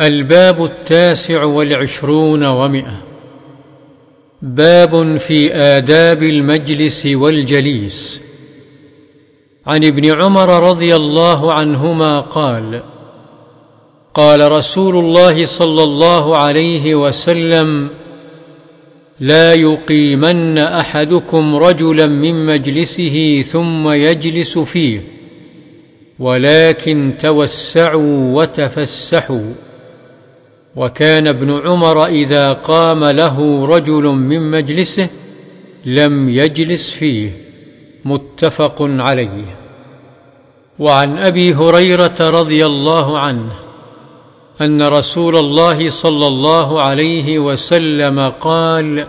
الباب التاسع والعشرون ومئة. باب في آداب المجلس والجليس. عن ابن عمر رضي الله عنهما قال قال رسول الله صلى الله عليه وسلم لا يقيمن أحدكم رجلا من مجلسه ثم يجلس فيه ولكن توسعوا وتفسحوا. وكان ابن عمر إذا قام له رجل من مجلسه لم يجلس فيه متفق عليه. وعن أبي هريرة رضي الله عنه أن رسول الله صلى الله عليه وسلم قال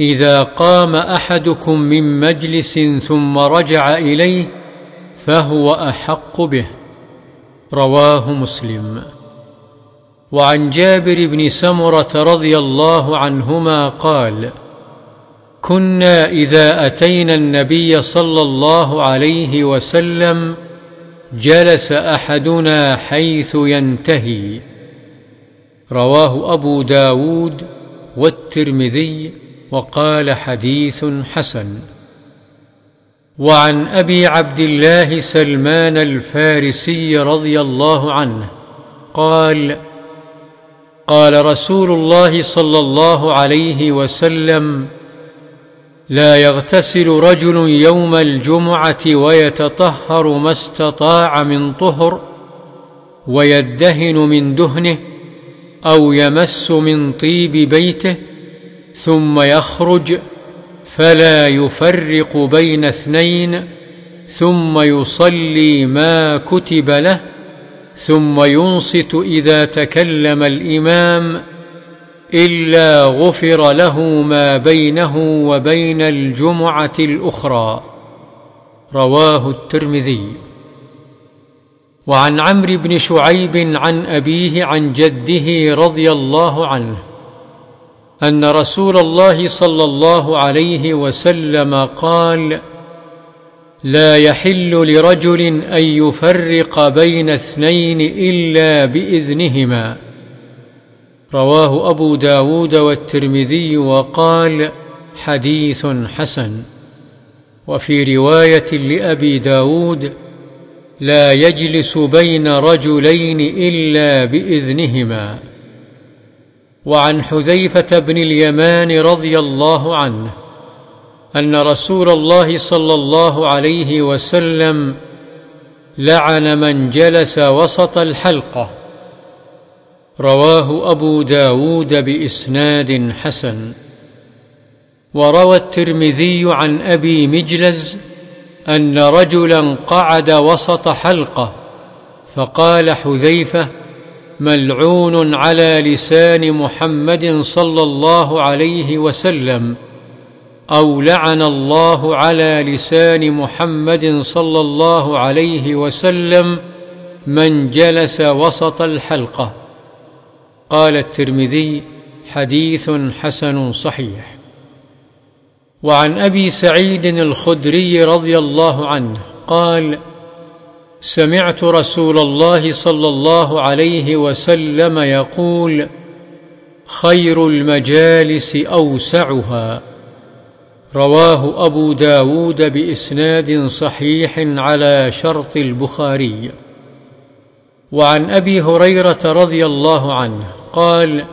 إذا قام أحدكم من مجلس ثم رجع إليه فهو أحق به. رواه مسلم. وعن جابر بن سمرة رضي الله عنهما قال كنا إذا أتينا النبي صلى الله عليه وسلم جلس أحدنا حيث ينتهي. رواه أبو داود والترمذي وقال حديث حسن. وعن أبي عبد الله سلمان الفارسي رضي الله عنه قال قال رسول الله صلى الله عليه وسلم لا يغتسل رجل يوم الجمعة ويتطهر ما استطاع من طهر ويدهن من دهنه أو يمس من طيب بيته ثم يخرج فلا يفرق بين اثنين ثم يصلي ما كتب له ثم ينصت إذا تكلم الإمام إلا غفر له ما بينه وبين الجمعة الأخرى. رواه الترمذي. وعن عمرو بن شعيب عن أبيه عن جده رضي الله عنه أن رسول الله صلى الله عليه وسلم قال لا يحل لرجل أن يفرق بين اثنين إلا بإذنهما. رواه أبو داود والترمذي وقال حديث حسن. وفي رواية لأبي داود لا يجلس بين رجلين إلا بإذنهما. وعن حذيفة بن اليمان رضي الله عنه أن رسول الله صلى الله عليه وسلم لعن من جلس وسط الحلقة. رواه أبو داود بإسناد حسن. وروى الترمذي عن أبي مجلز أن رجلا قعد وسط حلقة فقال حذيفة ملعون على لسان محمد صلى الله عليه وسلم. أو لعن الله على لسان محمد صلى الله عليه وسلم من جلس وسط الحلقة. قال الترمذي حديث حسن صحيح. وعن أبي سعيد الخدري رضي الله عنه قال سمعت رسول الله صلى الله عليه وسلم يقول خير المجالس أوسعها. رواه أبو داود بإسناد صحيح على شرط البخاري. وعن أبي هريرة رضي الله عنه قال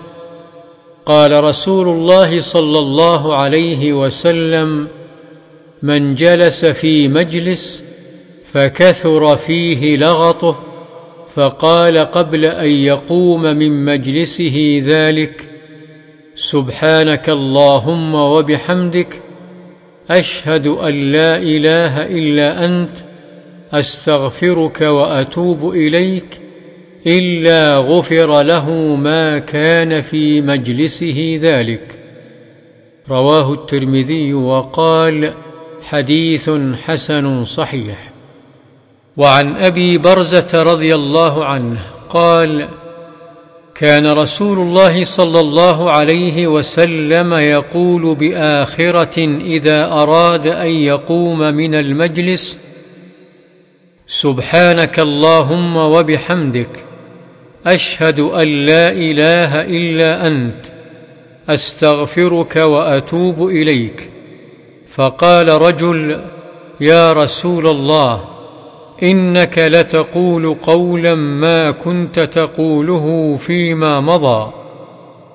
قال رسول الله صلى الله عليه وسلم من جلس في مجلس فكثر فيه لغطه فقال قبل أن يقوم من مجلسه ذلك سبحانك اللهم وبحمدك أشهد أن لا إله إلا أنت أستغفرك وأتوب إليك إلا غفر له ما كان في مجلسه ذلك. رواه الترمذي وقال حديث حسن صحيح. وعن أبي برزة رضي الله عنه قال كان رسول الله صلى الله عليه وسلم يقول بآخرة إذا أراد أن يقوم من المجلس سبحانك اللهم وبحمدك أشهد أن لا إله إلا أنت أستغفرك وأتوب إليك. فقال رجل يا رسول الله إنك لتقول قولا ما كنت تقوله فيما مضى.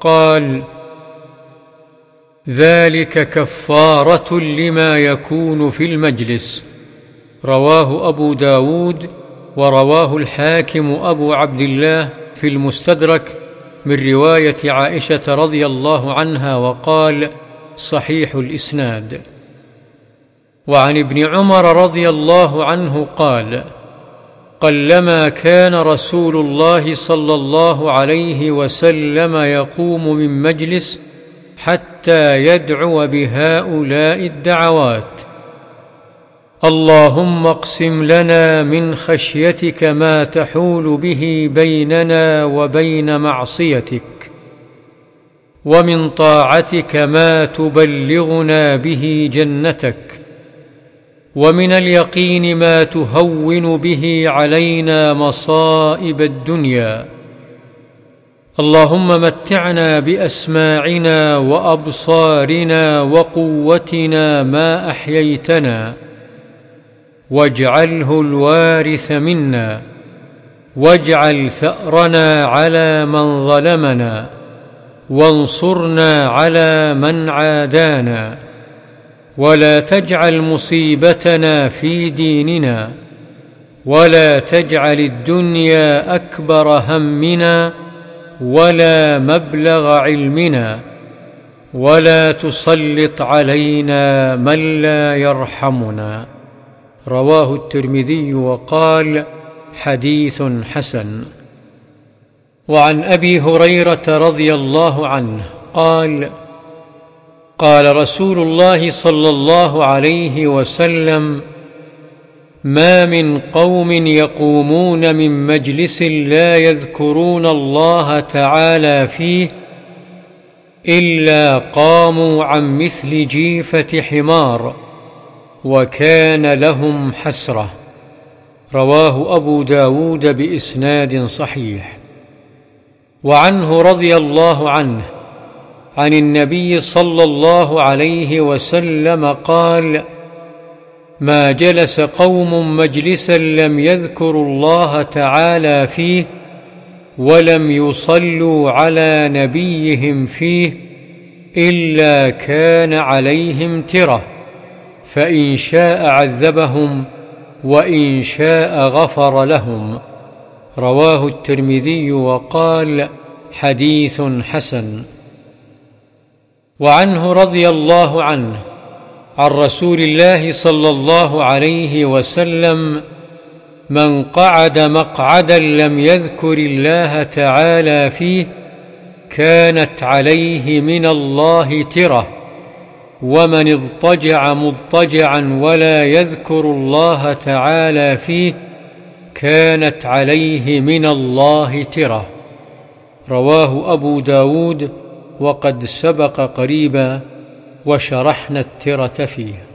قال ذلك كفارة لما يكون في المجلس. رواه أبو داود ورواه الحاكم أبو عبد الله في المستدرك من رواية عائشة رضي الله عنها وقال صحيح الإسناد. وعن ابن عمر رضي الله عنه قال قلما كان رسول الله صلى الله عليه وسلم يقوم من مجلس حتى يدعو بهؤلاء الدعوات. اللهم اقسم لنا من خشيتك ما تحول به بيننا وبين معصيتك ومن طاعتك ما تبلغنا به جنتك ومن اليقين ما تهون به علينا مصائب الدنيا. اللهم متعنا بأسماعنا وأبصارنا وقوتنا ما أحييتنا واجعله الوارث منا واجعل ثأرنا على من ظلمنا وانصرنا على من عادانا. ولا تجعل مصيبتنا في ديننا ولا تجعل الدنيا أكبر همنا ولا مبلغ علمنا ولا تسلط علينا من لا يرحمنا. رواه الترمذي وقال حديث حسن. وعن أبي هريرة رضي الله عنه قال قال رسول الله صلى الله عليه وسلم ما من قوم يقومون من مجلس لا يذكرون الله تعالى فيه إلا قاموا عن مثل جيفة حمار وكان لهم حسرة. رواه أبو داود بإسناد صحيح. وعنه رضي الله عنه عن النبي صلى الله عليه وسلم قال ما جلس قوم مجلسا لم يذكروا الله تعالى فيه ولم يصلوا على نبيهم فيه إلا كان عليهم ترة فإن شاء عذبهم وإن شاء غفر لهم. رواه الترمذي وقال حديث حسن. وعنه رضي الله عنه عن رسول الله صلى الله عليه وسلم من قعد مقعدا لم يذكر الله تعالى فيه كانت عليه من الله ترة ومن اضطجع مضطجعا ولا يذكر الله تعالى فيه كانت عليه من الله ترة. رواه أبو داود وقد سبق قريبا وشرحنا الترة فيه.